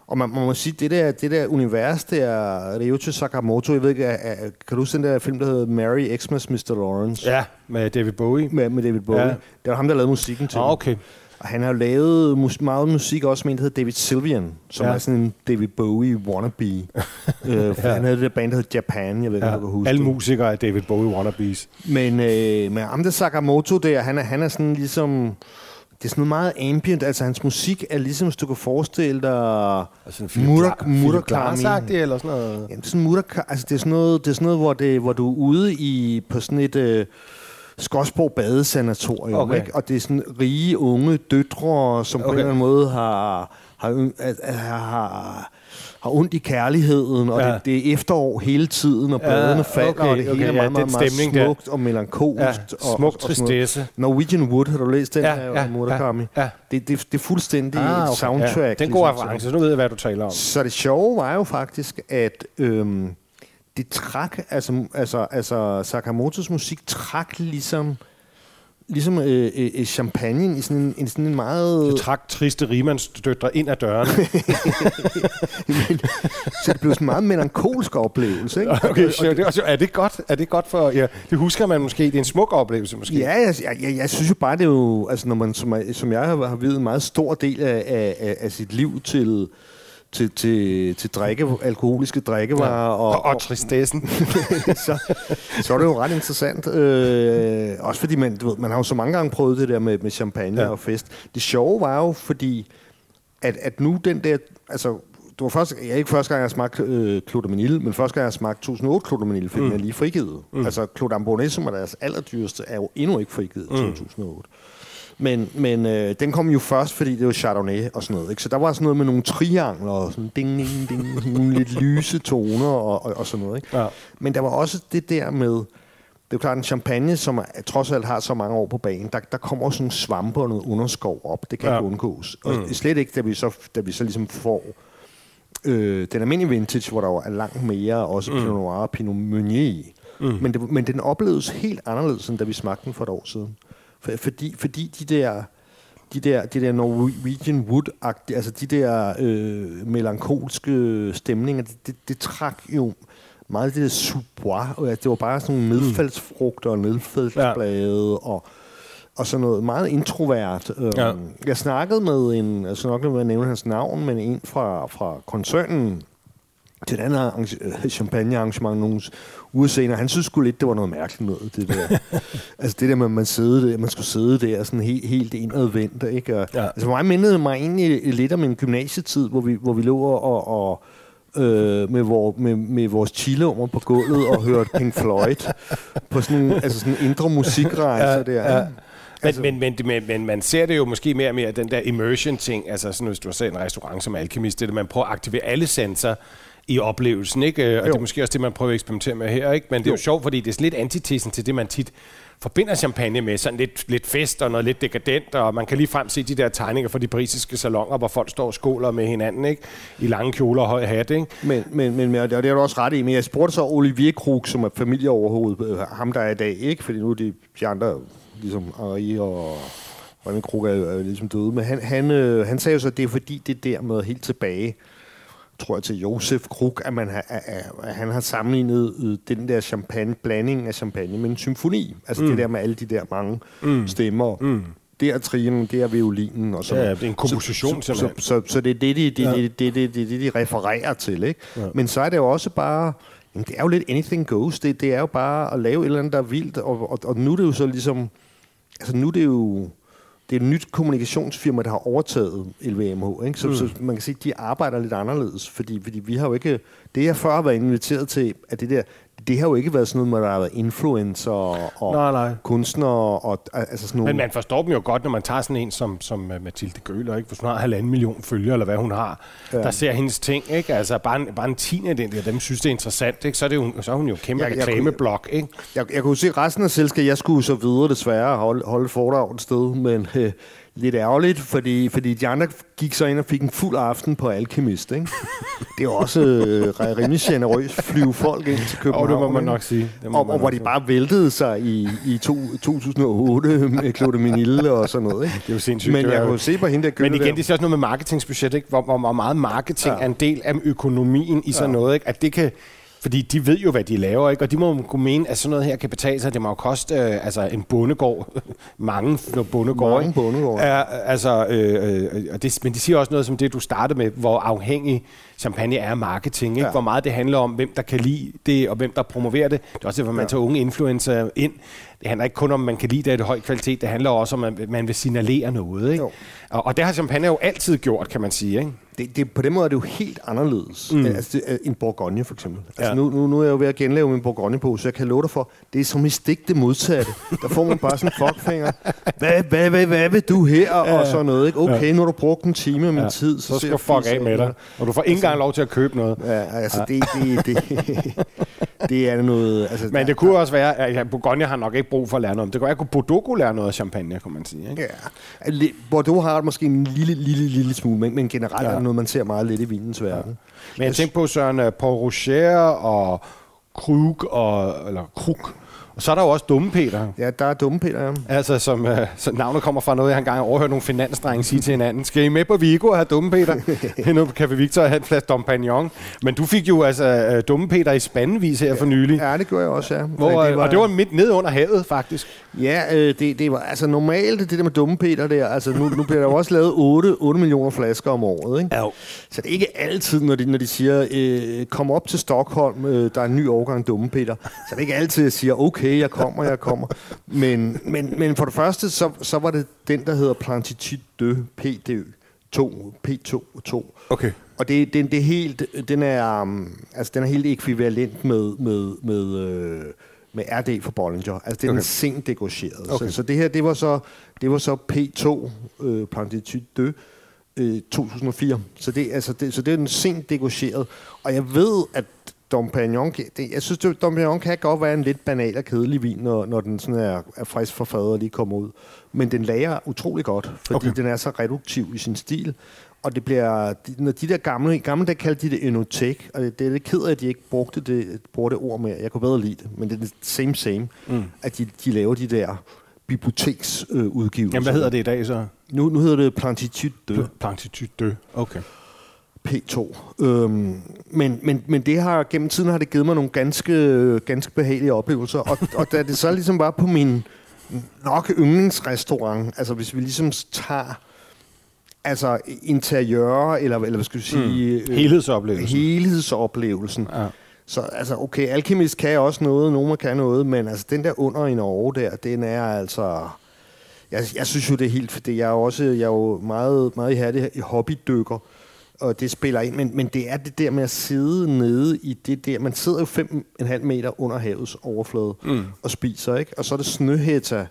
Og man, man må sige, det der, det der univers, det er Ryuichi Sakamoto. Jeg ved ikke, er, er, kan du huske den der film, der hedder Mary Xmas Mr. Lawrence? Ja, med David Bowie. Med, med David Bowie. Ja. Det var ham, der lavede musikken til Ah, okay. Og han har lavet mus- meget musik også med en, der hedder David Sylvian, som Ja. er sådan en David Bowie wannabe. øh, for Ja. Han havde det der band, der hedder Japan, jeg ved ikke, Ja. om du kan huske Alle musikere er David Bowie wannabes. Men, øh, men ham der Sakamoto der, han er, han er sådan ligesom... Det er sådan noget meget ambient, altså hans musik er ligesom, hvis du kan forestille dig... Altså en. Murakami. eller sådan noget. Ja, det er sådan Muraka, altså det er sådan noget, det er sådan noget hvor, det, hvor du er ude i, på sådan et øh, Skodsborg badesanatorium, Okay. ikke? og det er sådan rige unge døtre, som okay. på en eller anden måde har, har, har, har, har ondt i kærligheden, og Ja. ja. det, det er efterår hele tiden, og Ja, bladene falder, okay, og det hele okay, er ja, meget, den meget, meget stemning der. smukt og melankolsk. Ja, og, smuk og, og tristesse. Norwegian Wood, har du læst den Ja, af ja, Murakami? ja, ja. Det, det, det er fuldstændig Ah, okay. soundtrack. Ja. Den gode ligesom, så- reference, så nu ved jeg, hvad du taler om. så det sjove var jo faktisk, at øhm, det trak, altså, altså, altså Sakamotos musik trak ligesom, ligesom øh, øh, øh, champagne i sådan en, en, sådan en meget... Det trak triste rimandsdøtre ind ad døren. så det blev sådan en meget melankolsk oplevelse, ikke? okay, det er, også, er det godt? Er det godt for... Ja, det husker man måske. Det er en smuk oplevelse måske. Ja, jeg, jeg, jeg, jeg synes jo bare, det er jo, altså når man, som, som jeg har, har videt en meget stor del af, af, af, af sit liv til, til, til, til drikke, alkoholiske drikkevarer. Ja. Og, og, og tristessen. så, så er det jo ret interessant. Øh, også fordi man, du ved, man har jo så mange gange prøvet det der med, med champagne ja. og fest. Det sjove var jo, fordi at, at nu den der... Altså, det var første, jeg ikke første gang, jeg smagte øh, Clodaminil, men første gang, jeg smagte 2008 Clodaminil, fik mm. jeg lige frigivet. Mm. Altså, Clodambonnet, som er deres allerdyreste, er jo endnu ikke frigivet i mm. 2008. Men, men øh, den kom jo først, fordi det var Chardonnay og sådan noget. Ikke? Så der var sådan noget med nogle triangler og sådan ding, ding, ding, nogle lidt lyse toner og, og, og sådan noget. Ikke? Ja. Men der var også det der med, det er jo klart, en champagne, som er, trods alt har så mange år på banen, der, der kommer også nogle svampe og noget underskov op. Det kan ja. ikke undgås. Og mm. slet ikke, da vi så, da vi så ligesom får øh, den almindelige vintage, hvor der er langt mere, også mm. Pinot Noir og Pinot Meunier. Mm. Men, det, men den opleves helt anderledes, end da vi smagte den for et år siden. For, fordi, fordi de der de der, de der Norwegian wood altså de der øh, melankolske stemninger, det, det, det trak jo meget det der subois, og det var bare sådan nogle mm. nedfaldsfrugter og nedfaldsblade ja. og, og sådan noget meget introvert. Øhm, ja. Jeg snakkede med en, skal nok med at nævne hans navn, men en fra, fra koncernen til et andet champagne-arrangement nogle senere. Han synes sgu lidt, det var noget mærkeligt noget, det der. altså det der med, at man, sidde der, man skulle sidde der sådan helt, helt indadvendt. Ikke? Og, ja. Altså for mig mindede mig egentlig lidt om en gymnasietid, hvor vi, hvor vi lå og, og øh, med, vor, med, med vores chillummer på gulvet og hørte Pink Floyd på sådan, altså sådan indre musikrejser ja, der. Ja. Altså. Men, men, men, men, men man ser det jo måske mere og mere, den der immersion-ting, altså sådan, hvis du set en restaurant som alkemist, det er, at man prøver at aktivere alle sensorer, i oplevelsen, ikke? Og jo. det er måske også det, man prøver at eksperimentere med her, ikke? Men det er jo, jo sjovt, fordi det er lidt antitesen til det, man tit forbinder champagne med, sådan lidt, lidt fest og noget lidt dekadent, og man kan lige frem se de der tegninger fra de parisiske salonger, hvor folk står og skåler med hinanden, ikke? I lange kjoler og høj hat, ikke? Men, men, men og det er du også ret i, men jeg spurgte så Olivier Krug, som er familieoverhovedet, øh, ham der er i dag, ikke? Fordi nu er de, de andre, ligesom Ari og Remy Krug er, er ligesom døde, men han, han, øh, han sagde jo så, at det er fordi, det der med helt tilbage tror jeg, til Josef Krug, at, man har, at han har sammenlignet øh, den der champagne, blanding af champagne med en symfoni. Altså mm. det der med alle de der mange mm. stemmer. Mm. Det er trinen, det er violinen og sådan Ja, det er en komposition så, så, så, så, det er det, de, det, ja. det, det, det, det, det, de refererer til. Ikke? Ja. Men så er det jo også bare... Jamen, det er jo lidt anything goes. Det, det er jo bare at lave et eller andet, der er vildt. Og, og, og nu er det jo så ligesom... Altså nu er det jo det er et nyt kommunikationsfirma, der har overtaget LVMH. Ikke? Så, mm. så man kan sige, at de arbejder lidt anderledes, fordi, fordi vi har jo ikke... Det, jeg før været inviteret til, at det der det har jo ikke været sådan noget, hvor der har været influencer og nej, nej. kunstnere. Og, altså sådan nogle... Men man forstår dem jo godt, når man tager sådan en som, som øh, Mathilde Gøler, ikke? hvis hun har halvanden million følgere, eller hvad hun har, ja. der ser hendes ting. Ikke? Altså bare en, bare en tiende af den der, dem synes, det er interessant. Ikke? Så, er det jo, så er hun jo kæmpe jeg, reklameblok. Ikke? Jeg, jeg, jeg kunne se resten af selskabet, jeg skulle så videre desværre holde, holde foredrag et sted, men... Øh, lidt ærgerligt, fordi, fordi de andre gik så ind og fik en fuld aften på Alchemist. Ikke? Det er også øh, rimelig generøst flyve folk ind til København. Og det må man nok sige. Det må og, og hvor de bare væltede sig i, i to, 2008 med Claude Minille og sådan noget. Ikke? Det er jo sindssygt. Men jeg kunne se på hende der Men igen, det er også noget med marketingsbudget, ikke? Hvor, hvor meget marketing ja. er en del af økonomien i sådan ja. noget. Ikke? At det kan fordi de ved jo, hvad de laver, ikke? og de må kunne mene, at sådan noget her kan betale sig. Det må jo koste øh, altså en bondegård, mange bondegård. Mange bondegård. Ja, altså, øh, øh, det, men de siger også noget som det, du startede med, hvor afhængig champagne er marketing. Ikke? Ja. Hvor meget det handler om, hvem der kan lide det, og hvem der promoverer det. Det er også derfor, man ja. tager unge influencer ind. Det handler ikke kun om, man kan lide det af det høj kvalitet. Det handler også om, at man vil signalere noget. Ikke? Og, og det har champagne jo altid gjort, kan man sige. Ikke? Det, det, på den måde er det jo helt anderledes mm. altså, det, en Bourgogne for eksempel. Altså, ja. nu, nu, nu er jeg jo ved at genlave min Bourgogne på, så jeg kan love dig for, det er som i stik det modsatte. Der får man bare sådan en fuckfinger. Hvad, hvad, hvad, hvad vil du her? Ja. Og sådan noget. Ikke? Okay, ja. nu har du brugt en time af min ja. tid. Så, så skal du fuck af med dig. Og du får ikke altså, engang lov til at købe noget. Ja, altså ja. det, det, det, det er noget... Altså, Men det kunne også være, at Bourgogne har nok ikke brug for at lære noget om. Det kunne være, at Bordeaux kunne lære noget af champagne, kunne man sige. Ikke? Ja. Bordeaux har måske en lille, lille, lille smule, men, men generelt ja. er noget, man ser meget lidt i vinens verden. Ja. Men jeg tænker på Søren uh, Paul Rocher og Krug og, eller Krug Og så er der jo også Dumme Peter. Ja, der er dumme Peter, ja. Altså, som øh, så navnet kommer fra noget, jeg engang har overhørt nogle finansdrenge sige til hinanden. Skal I med på Vigo og have Dumme Peter? nu kan Café Victor have en flaske Dom Pignon. Men du fik jo altså øh, Dumme Peter i spandevis her for nylig. Ja, det gjorde jeg også, ja. Hvor, det var, og det var midt ned under havet, faktisk. Ja, øh, det, det var altså normalt, det der med dumme Peter der, altså nu, nu bliver der jo også lavet 8, 8 millioner flasker om året, ikke? Ja. Så det er ikke altid, når de, når de siger, øh, kom op til Stockholm, øh, der er en ny årgang dumme Peter. Så det er ikke altid, jeg siger, okay, jeg kommer, jeg kommer. Men, men, men for det første, så, så var det den, der hedder Plantitude de PDØ 2, P2 2. Okay. Og det, det, det er helt, den er, um, altså den er helt ekvivalent med, med, med, øh, med RD for Bollinger. Altså det er okay. Okay. den sent degageret. Okay. Så, så det her, det var så, det var så P2, øh, Plantitude de, øh, 2004. Så det, altså det, så det er den sent degageret. Og jeg ved, at Dom Pignon, det, jeg synes, at Dom Pignon kan godt være en lidt banal og kedelig vin, når, når den sådan er, er frisk fra fadet og lige kommer ud. Men den lager utrolig godt, fordi Okay. den er så reduktiv i sin stil. Og det bliver, når de der gamle, gamle der kaldte de det enotek, og det, det er lidt ked af, at de ikke brugte det, bruger det ord mere. Jeg kunne bedre lide det, men det er det same same, mm. at de, de laver de der biblioteksudgivelser. Øh. Jamen, hvad hedder det i dag så? Nu, nu hedder det Plantitude de Plantitude dø. Okay. P2. Øhm, men, men, men det har gennem tiden har det givet mig nogle ganske, ganske behagelige oplevelser. Og, og da det så ligesom var på min nok yndlingsrestaurant, altså hvis vi ligesom tager altså interiør, eller, eller hvad skal vi sige... Mm. Helhedsoplevelsen. Helhedsoplevelsen. Ja. Så altså, okay, Alchemist kan også noget, nogen kan noget, men altså den der under i Norge der, den er altså... Jeg, jeg synes jo, det er helt fordi Jeg er jo også jeg er jo meget, meget ihærdig i hobbydykker, og det spiller ind, men, men det er det der med at sidde nede i det der. Man sidder jo 5,5 meter under havets overflade mm. og spiser, ikke? Og så er det snøhætta,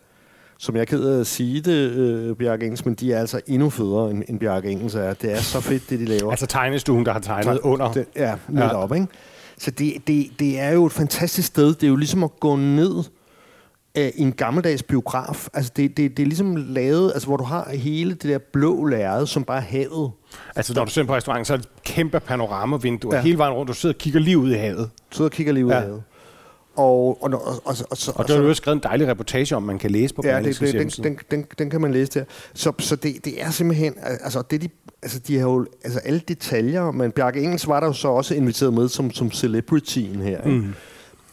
som jeg er ked af at sige det, øh, Bjarke Engels, men de er altså endnu federe, end, end Bjarke Engels er. Det er så fedt, det de laver. Altså tegnestuen, der har tegnet under. Det, ja, netop, ja. ikke? Så det, det, det er jo et fantastisk sted. Det er jo ligesom at gå ned øh, i en gammeldags biograf. Altså det, det, det er ligesom lavet, altså hvor du har hele det der blå lærred, som bare er havet. Altså, når du sidder på restauranten, så er det et kæmpe panoramavindue, ja. Hele vejen rundt. Du sidder og kigger lige ud i havet. Så sidder og kigger lige ud Ja. af havet. Og, og, og, og, og, og, så- Og der er jo også skrevet en dejlig reportage om, man kan læse på Ja, det, det, den, den, den, den kan man læse der. Så, så det, det er simpelthen, altså, det de, altså de har jo, altså alle detaljer, men Bjarke Engels var der jo så også inviteret med som, som celebrityen her. Ikke? Mm.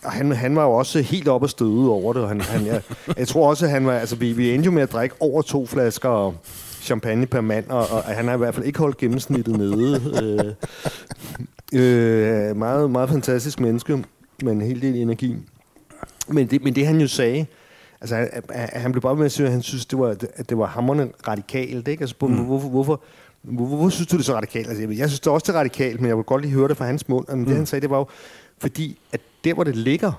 Og han, han var jo også helt op og støde over det. og Han, han, jeg, jeg tror også, at han var, altså vi, vi endte jo med at drikke over to flasker champagne per mand, og, og han har i hvert fald ikke holdt gennemsnittet nede. Øh, øh, meget, meget fantastisk menneske, med en hel del energi. Men det, men det han jo sagde, altså han, han blev bare med at sige, at han synes, det var, at det var hammerende radikalt. Ikke? Altså, mm. hvorfor, hvorfor, hvorfor, hvorfor synes du det er så radikalt? Altså, jeg- synes det også, det er radikalt, men jeg vil godt lige høre det fra hans mund. Men mm. det han sagde, det var jo, fordi at der, hvor det ligger,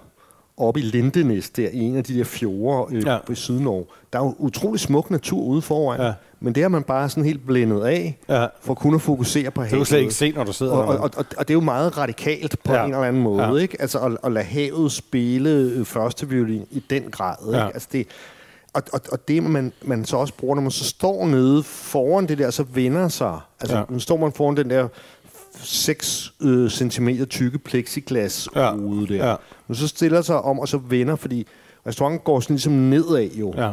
oppe i Lindenæs, der i en af de der fjorde øh, Ja. i Sydnorge, der er jo utrolig smuk natur ude foran. Ja. Men det har man bare sådan helt blændet af, Ja. for kun at fokusere på Det kan du havet. slet ikke se, når du sidder Og, og, og, og, og det er jo meget radikalt på Ja. en eller anden måde, Ja. ikke? Altså at, at lade havet spille øh, første violin i den grad, ikke? Ja. Altså det, og, og, og det, man, man så også bruger, når man så står nede foran det der, så vender sig. Altså, ja. nu står man foran den der 6 øh, cm tykke plexiglas Ja. ude der. Ja. Men så stiller sig om, og så vender, fordi restauranten går sådan ligesom nedad jo. Ja.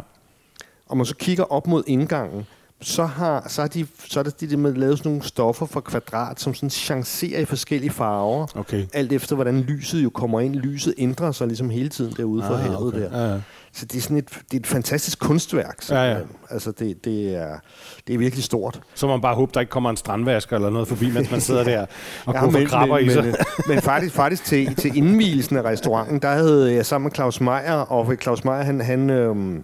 Og man så kigger op mod indgangen, så har, så har de, så er der de, med lavet sådan nogle stoffer for kvadrat, som sådan chancerer i forskellige farver. Okay. Alt efter, hvordan lyset jo kommer ind. Lyset ændrer sig ligesom hele tiden derude for Ah, havet okay. der. Ja, ja. Så det er sådan et, det er et fantastisk kunstværk. Ja, ja. simpelthen. Altså, det, det, er, det er virkelig stort. Så man bare håbe, der ikke kommer en strandvasker eller noget forbi, mens man sidder der og Ja, men, krabber men, i sig. men, men faktisk, faktisk til, til indvielsen af restauranten, der havde jeg sammen med Claus Meier, og Claus Meier, han, han, øhm,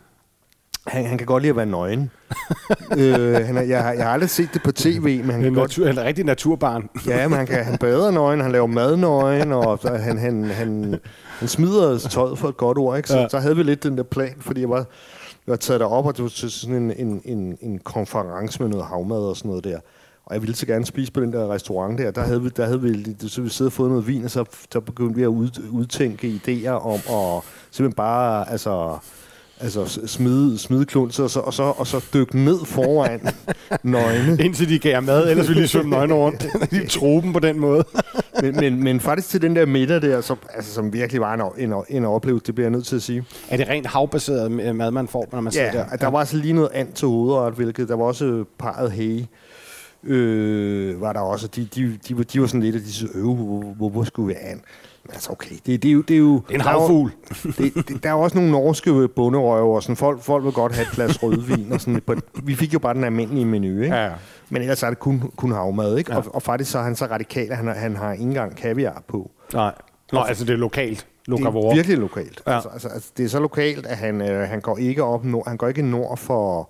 han, han kan godt lide at være nøgen. øh, han, er- jeg, har, jeg har aldrig set det på tv, men han kan en, godt natur, en rigtig naturbarn. Ja, men han, kan, han bader nøgen, han laver mad nøgen, og så han, han, han, han smider tøjet for et godt ord. Ikke? Så, ja. så havde vi lidt den der plan, fordi jeg var, jeg var taget derop, og det var til sådan en, en, en, en konference med noget havmad og sådan noget der. Og jeg ville så gerne spise på den der restaurant der. Der havde vi, der havde vi, så vi siddet og fået noget vin, og så, så begyndte vi at ud, udtænke idéer om at simpelthen bare, altså, altså smide, smide klunser, og så, og, så, og så dykke ned foran nøgne. Indtil de gav mad, ellers ville de svømme nøgne rundt. de troben på den måde. men, men, men faktisk til den der middag der, så, altså, som virkelig var en, en, en oplevelse, det bliver jeg nødt til at sige. Er det rent havbaseret mad, man får, når man sidder Ja, der? der, der var altså lige noget and til hovedret, hvilket der var også parret hey. Øh, var der også, de, de, de, var, de var sådan lidt, de sagde, øh, hvor, hvor, hvor skulle vi an? Altså, okay, det, det, er jo... Det er, jo, Det en der jo- havfugl. det, det, der er også nogle norske bunderøve, og sådan, folk, folk vil godt have et glas rødvin. Og sådan, på, vi fik jo bare den almindelige menu, ikke? Ja. Men ellers er det kun, kun havmad, ikke? Ja. Og, og faktisk så er han så radikal, at han, har- han har ikke engang kaviar på. Nej. Nå, altså det er lokalt. Det Lokavore. er virkelig lokalt. Ja. Altså, altså, altså, det er så lokalt, at han, øh, han går ikke op nord, han går ikke nord for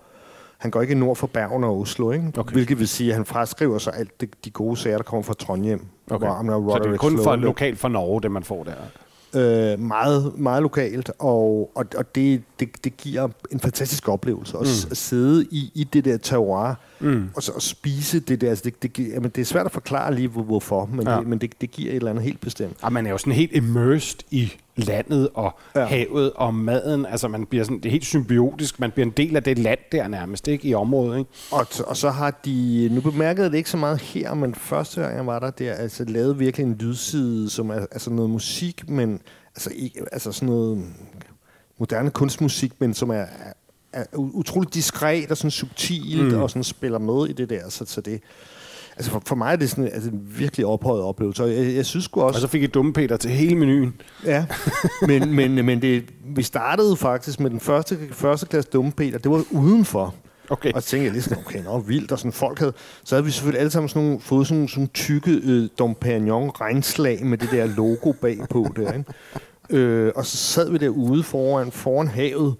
han går ikke nord for Bergen og Oslo, ikke? Okay. hvilket vil sige, at han fraskriver sig alt det, de gode sager, der kommer fra Trondheim. Okay. Hvor ham der Så det er kun for lokalt for Norge, det man får der. øh, meget, meget lokalt, og, og, og det, det, det giver en fantastisk oplevelse at, mm. at sidde i, i det der terroir, mm. og så at spise det der. Altså det, det, jamen, det er svært at forklare lige, hvor, hvorfor, men, Ja. det, men det, det giver et eller andet helt bestemt. Og man er jo sådan helt immersed i landet og ja. Havet og maden. Altså man bliver sådan, det er helt symbiotisk. Man bliver en del af det land der nærmest, ikke? I området, ikke? Og, og så har de, nu bemærkede det ikke så meget her, men første gang jeg var der, der altså lavet virkelig en lydside, som er altså noget musik, men altså, ikke, altså sådan noget moderne kunstmusik, men som er, er, utroligt diskret og sådan subtilt, mm. og sådan spiller med i det der, så, så det, altså for, for mig er det sådan altså, en virkelig ophøjet oplevelse, og jeg, jeg synes sgu også, Og så fik I dumme Peter til hele menuen. Ja, men, men, men det, vi startede faktisk med den første, første klasse dumme Peter. Det var udenfor. Okay. Og så tænkte jeg lige sådan, okay, nå, vildt, og sådan folk havde... Så havde vi selvfølgelig alle sammen sådan nogle, fået sådan, sådan tykke øh, Dom Perignon regnslag med det der logo bagpå der, ikke? Øh, og så sad vi derude foran, foran havet.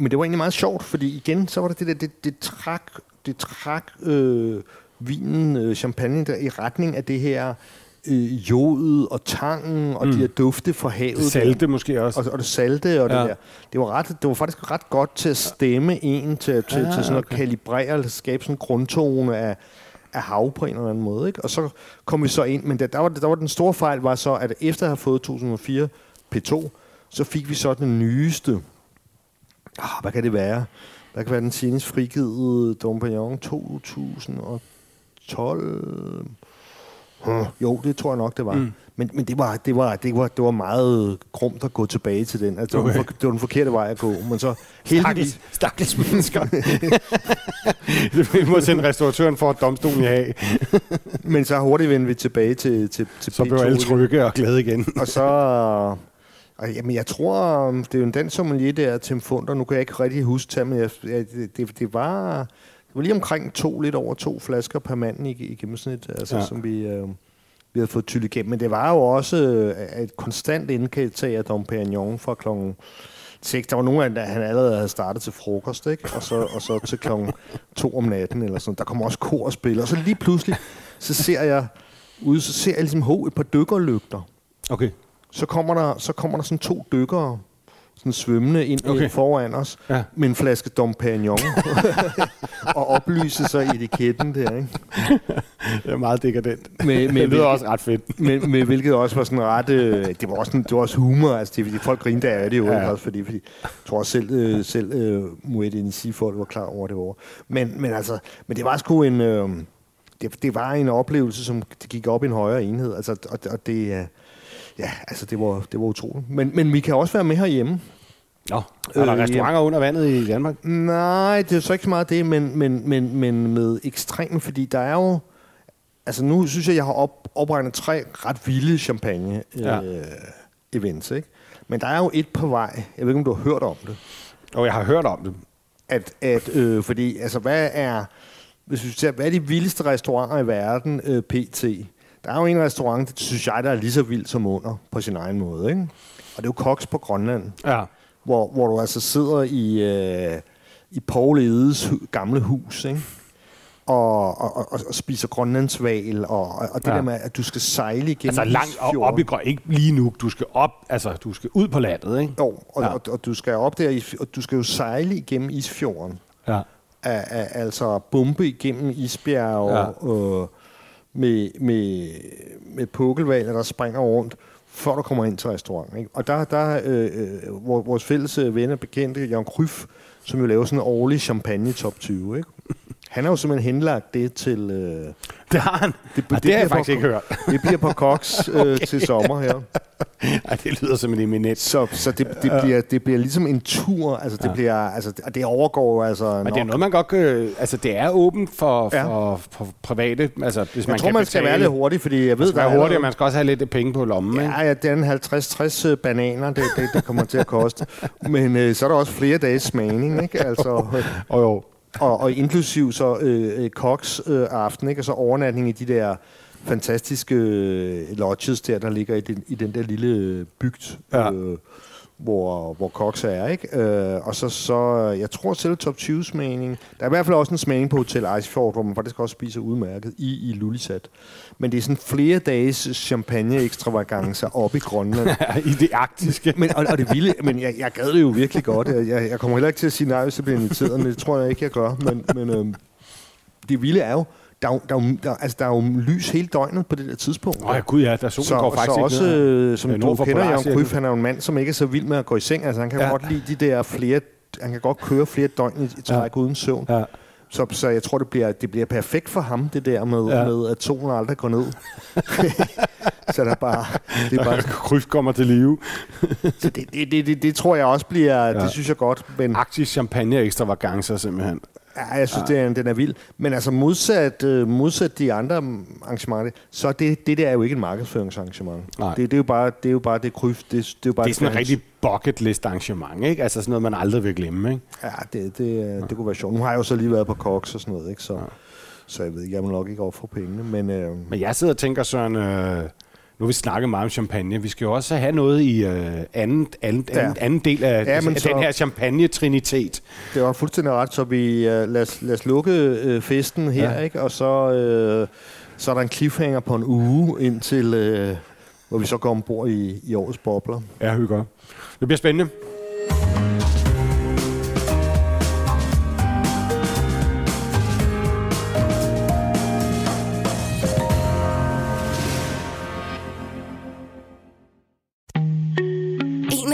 Men det var egentlig meget sjovt, fordi igen, så var der det der, det, det trak, det trak øh, vinen, øh, champagne der i retning af det her øh, jodet og tangen og mm. de her dufte fra havet. Det salte måske også. Og, og det salte og ja. det der. Det var, ret, det var faktisk ret godt til at stemme en, til, til, Ah, til sådan okay. at kalibrere, eller skabe sådan en grundtone af, af hav på en eller anden måde. Ikke? Og så kom vi så ind, men der, der, var, der var den store fejl, var så, at efter at have fået 2004 P2, så fik vi så den nyeste. Ah, hvad kan det være? Hvad kan være den senest frigivede Dom Perignon 2012? Huh, jo, det tror jeg nok, det var. Mm. Men, men det, var, det, var, det, var, det var meget grumt at gå tilbage til den. Altså, det, var, Okay. den for, det var den forkerte vej at gå. Men så heldigvis... Stakkels, mennesker. vi må sende restauratøren for domstolen i Haag. Men så hurtigt vendte vi tilbage til, til, til Så blev P2 alle trygge og glade igen. Og så... Og, jamen, jeg tror, um, det er jo en dansk sommelier der, Tim Funder. Nu kan jeg ikke rigtig huske til, men jeg, det, det, det, var, det var lige omkring to, lidt over to flasker per mand i, i gennemsnit, altså, Ja. som vi, øh, vi havde fået tyld igennem. Men det var jo også øh, et konstant indkaldtag af Dom Perignon fra klokken 6. Der var dem, der han allerede havde startet til frokost, ikke? Og, så, og så til klokken 2 om natten, eller sådan. Der kommer også kor og spil. Og så lige pludselig, så ser jeg ude, så ser jeg ligesom, ho, et par dykkerlygter Okay. Så kommer der, så kommer der sådan to dykkere, sådan svømmende ind Okay. okay. foran os, Ja. med en flaske Dom Perignon, og oplyse sig i etiketten der, ikke? Det er meget dekadent. Med, med, det lyder også ret fedt. med, med, hvilket også var sådan ret, øh, det var også, det var også humor, altså det, fordi folk grinte af det jo, Ja, også fordi, fordi jeg tror også selv, øh, selv øh, Moet Inisi folk var klar over det var. Men, men altså, men det var sgu en, øh, det, det var en oplevelse, som det gik op i en højere enhed, altså, og, og det, øh, ja, altså det var, det var utroligt. Men, men vi kan også være med herhjemme. Nå, er der Øh, restauranter under vandet i Danmark? Nej, det er så ikke så meget det, men, men, men, men med ekstreme, fordi der er jo... Altså nu synes jeg, jeg har op, opregnet tre ret vilde champagne Ja. øh, ikke? Men der er jo et på vej, jeg ved ikke, om du har hørt om det, Og jeg har hørt om det. at, at øh, fordi, altså hvad er, hvis vi ser, hvad er de vildeste restauranter i verden, øh, pt? Der er jo en restaurant, det synes jeg, der er lige så vild som under, på sin egen måde, ikke? Og det er jo Koks på Grønland Ja. hvor, hvor du altså sidder i, øh, i Paul Edes gamle hus, ikke? Og, og, og, og spiser grønlandsval, og, og, og det Ja. der med, at du skal sejle igennem Altså langt op, op i grøn. Ikke lige nu. Du skal op, altså du skal ud på landet, ikke? Jo, og, Ja. og, og, du skal op der, og du skal jo sejle igennem isfjorden. Ja. Af, af, altså bombe igennem isbjerge Ja. ja. øh, med, med, med pukkelvaler, der springer rundt, før du kommer ind til restauranten. Ikke? Og der, der øh, øh vores fælles øh, venner bekendte, Jan Kryf, som jo laver sådan en årlig champagne top 20, ikke? Han har jo simpelthen henlagt det til... Øh, Det har han. det, Og det har jeg faktisk på- ikke hørt. Det bliver på Cox øh, okay. til sommer her. Ej, det lyder som en eminent. Så, så det, det, bliver, det bliver ligesom en tur. Altså, det, bliver, altså, og det overgår altså... Men det er noget, man godt kan... Altså, det er åbent for, Ja. for, for private. Altså, hvis jeg man tror, kan man skal betale. være lidt hurtig, fordi jeg ved, Man skal være hurtig, og man skal også have lidt penge på lommen. ikke? Ja, ja, det er en 50-60 bananer, det, det, det kommer til at koste. Men øh, så er der også flere dages smagning, ikke? Altså, Og jo. Og, og inklusiv så øh, øh, Cox øh, aften, ikke? Og så overnatning i de der fantastiske øh, lodges der, der ligger i den, i den der lille øh, bygd, Ja. øh, hvor, hvor Cox er, ikke? Øh, og så, så, jeg tror selv top 20 smagning. Der er i hvert fald også en smagning på Hotel Icefjord, hvor man faktisk også spiser udmærket i, i Lulisat. Men det er sådan flere dages champagne-ekstravagancer op i Grønland. I det arktiske. Men, og, og det vilde, men jeg, jeg gad det jo virkelig godt. Jeg, jeg, jeg kommer heller ikke til at sige nej, hvis jeg bliver inviteret, men det tror jeg ikke, jeg gør. Men, men øhm, det vilde er jo, der er jo, der, er der, altså, der er jo lys hele døgnet på det der tidspunkt. Åh, ja, gud ja, der solen så, går faktisk så ikke også, ned. øh, som du kender, Polarcirklen. Kryf, han er jo en mand, som ikke er så vild med at gå i seng. Altså, han kan Ja. godt lide de der flere, han kan godt køre flere døgn i, i træk ja. uden søvn. Ja. Så, så jeg tror, det bliver, det bliver perfekt for ham, det der med, Ja. med at solen aldrig går ned. så der er bare, det er bare Kryf kommer til live. så det, det, det, det, det tror jeg også bliver, ja. det synes jeg godt, men Arktisk champagne ekstravagancer simpelthen. Ja, jeg synes, ja. det er, den er vild. Men altså modsat, øh, modsat de andre arrangementer, så er det, det der er jo ikke en markedsføringsarrangement. Nej. Det, det, er jo bare, det er jo bare det kryf, det, det er jo bare Det er sådan fans. rigtig bucket list arrangement, ikke? Altså sådan noget, man aldrig vil glemme, ikke? Ja, det, det, ja. det kunne være sjovt. Nu har jeg jo så lige været på Cox og sådan noget, ikke? Så, ja. så jeg ved ikke, jeg må nok ikke ofre pengene, men... Øh, Men jeg sidder og tænker, Søren, øh, nu har vi snakket meget om champagne. Vi skal jo også have noget i øh, anden, anden, Ja. anden, anden del af, Ja, af så- den her champagne-trinitet. Det var fuldstændig ret, så vi uh, lad, os, lad os lukke øh, festen her, ja. ikke? Og så, øh, så er der en cliffhanger på en uge indtil, øh, hvor vi så går ombord i, i årets bobler. Ja, hygger. Det bliver spændende.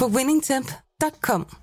på winningtemp.com.